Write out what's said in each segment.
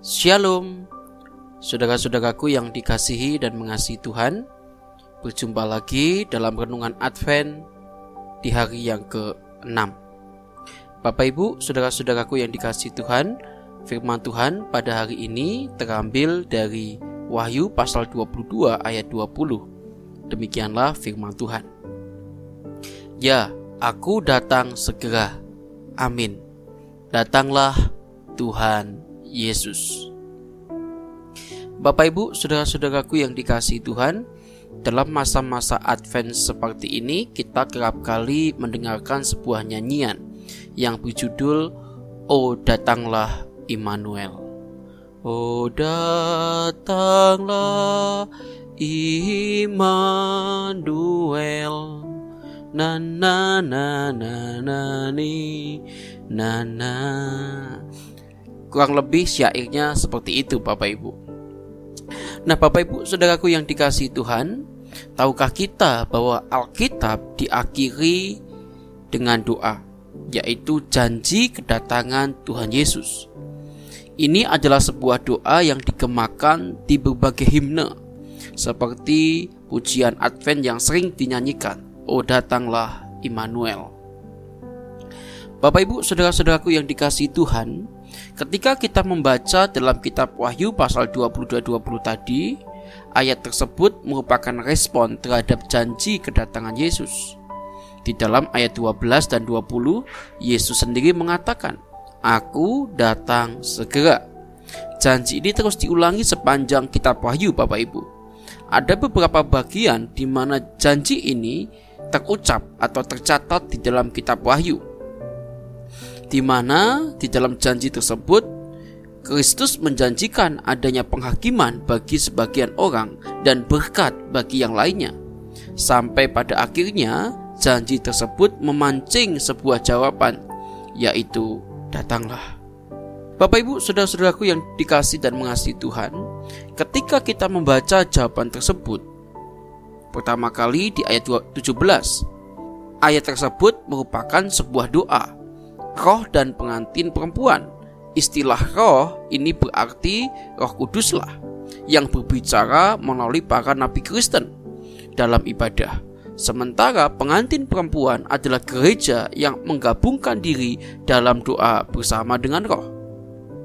Shalom, saudara-saudaraku yang dikasihi dan mengasihi Tuhan. Berjumpa lagi dalam renungan Advent di hari yang ke-6. Bapak Ibu, saudara-saudaraku yang dikasihi Tuhan, firman Tuhan pada hari ini terambil dari Wahyu pasal 22 ayat 20. Demikianlah firman Tuhan. Ya, aku datang segera. Amin. Datanglah Tuhan Yesus. Bapak Ibu, saudara-saudaraku yang dikasih Tuhan, dalam masa-masa Advent seperti ini kita kerap kali mendengarkan sebuah nyanyian yang berjudul Oh datanglah Immanuel. Oh datanglah Immanuel. Na na na na na ni na na Kurang lebih syairnya seperti itu Bapak Ibu. Nah Bapak Ibu saudaraku yang dikasih Tuhan, tahukah kita bahwa Alkitab diakhiri dengan doa, yaitu janji kedatangan Tuhan Yesus. Ini adalah sebuah doa yang dikemakan di berbagai himne, seperti pujian Advent yang sering dinyanyikan, Oh datanglah Immanuel. Bapak Ibu, saudara-saudaraku yang dikasih Tuhan, ketika kita membaca dalam kitab Wahyu pasal 22-20 tadi, ayat tersebut merupakan respon terhadap janji kedatangan Yesus. Di dalam ayat 12 dan 20, Yesus sendiri mengatakan, Aku datang segera. Janji ini terus diulangi sepanjang kitab Wahyu Bapak Ibu. Ada beberapa bagian di mana janji ini terucap atau tercatat di dalam kitab Wahyu di mana di dalam janji tersebut Kristus menjanjikan adanya penghakiman bagi sebagian orang dan berkat bagi yang lainnya. Sampai pada akhirnya janji tersebut memancing sebuah jawaban yaitu datanglah. Bapak Ibu, saudara-saudaraku yang dikasih dan mengasihi Tuhan, ketika kita membaca jawaban tersebut, pertama kali di ayat 17, ayat tersebut merupakan sebuah doa roh dan pengantin perempuan. Istilah roh ini berarti roh kuduslah yang berbicara melalui para nabi Kristen dalam ibadah. Sementara pengantin perempuan adalah gereja yang menggabungkan diri dalam doa bersama dengan roh.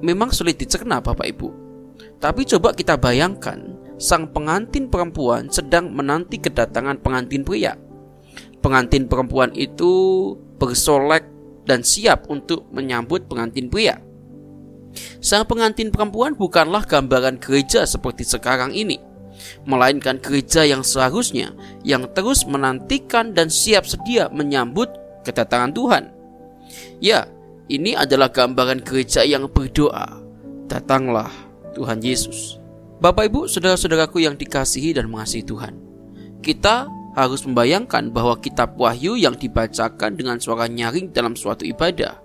Memang sulit dicerna Bapak Ibu. Tapi coba kita bayangkan sang pengantin perempuan sedang menanti kedatangan pengantin pria. Pengantin perempuan itu bersolek dan siap untuk menyambut pengantin pria. Sang pengantin perempuan bukanlah gambaran gereja seperti sekarang ini, melainkan gereja yang seharusnya yang terus menantikan dan siap sedia menyambut kedatangan Tuhan. Ya, ini adalah gambaran gereja yang berdoa, "Datanglah Tuhan Yesus." Bapak Ibu, saudara-saudaraku yang dikasihi dan mengasihi Tuhan. Kita harus membayangkan bahwa kitab Wahyu yang dibacakan dengan suara nyaring dalam suatu ibadah.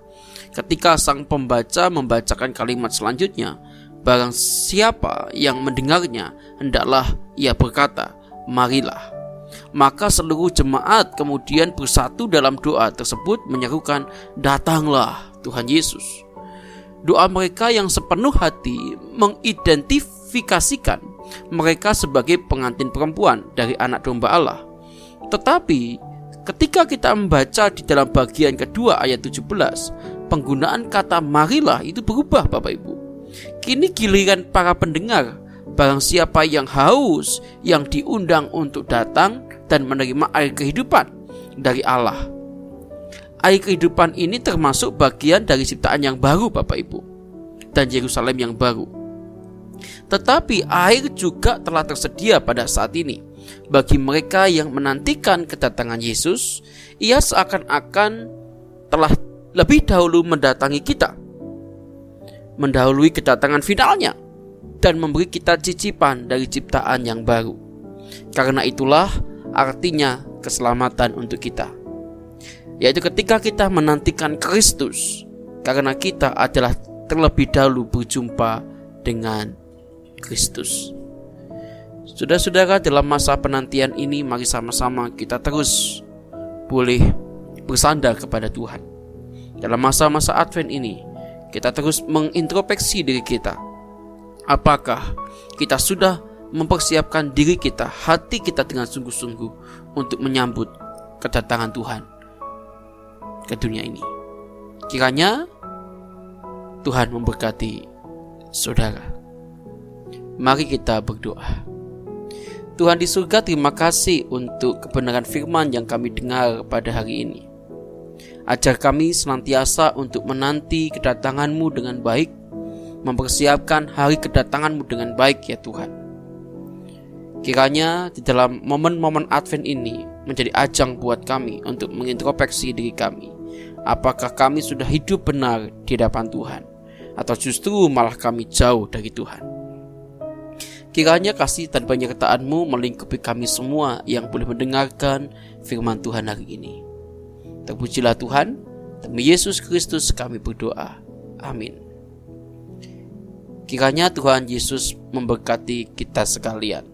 Ketika sang pembaca membacakan kalimat selanjutnya, barang siapa yang mendengarnya hendaklah ia berkata, "Marilah." Maka seluruh jemaat kemudian bersatu dalam doa tersebut menyerukan, "Datanglah Tuhan Yesus." Doa mereka yang sepenuh hati mengidentifikasikan mereka sebagai pengantin perempuan dari anak domba Allah tetapi ketika kita membaca di dalam bagian kedua ayat 17, penggunaan kata marilah itu berubah Bapak Ibu. Kini giliran para pendengar, barang siapa yang haus, yang diundang untuk datang dan menerima air kehidupan dari Allah. Air kehidupan ini termasuk bagian dari ciptaan yang baru Bapak Ibu dan Yerusalem yang baru. Tetapi air juga telah tersedia pada saat ini bagi mereka yang menantikan kedatangan Yesus, ia seakan-akan telah lebih dahulu mendatangi kita, mendahului kedatangan finalnya, dan memberi kita cicipan dari ciptaan yang baru. Karena itulah artinya keselamatan untuk kita, yaitu ketika kita menantikan Kristus, karena kita adalah terlebih dahulu berjumpa dengan Kristus. Saudara-saudara, dalam masa penantian ini mari sama-sama kita terus boleh bersandar kepada Tuhan. Dalam masa-masa Advent ini, kita terus mengintrospeksi diri kita. Apakah kita sudah mempersiapkan diri kita, hati kita dengan sungguh-sungguh untuk menyambut kedatangan Tuhan ke dunia ini? Kiranya Tuhan memberkati saudara. Mari kita berdoa. Tuhan di surga terima kasih untuk kebenaran firman yang kami dengar pada hari ini. Ajar kami senantiasa untuk menanti kedatanganmu dengan baik, mempersiapkan hari kedatanganmu dengan baik ya Tuhan. Kiranya di dalam momen-momen Advent ini menjadi ajang buat kami untuk mengintrospeksi diri kami. Apakah kami sudah hidup benar di hadapan Tuhan? Atau justru malah kami jauh dari Tuhan? Kiranya kasih dan penyertaan-Mu melingkupi kami semua yang boleh mendengarkan firman Tuhan hari ini. Terpujilah Tuhan, demi Yesus Kristus kami berdoa. Amin. Kiranya Tuhan Yesus memberkati kita sekalian.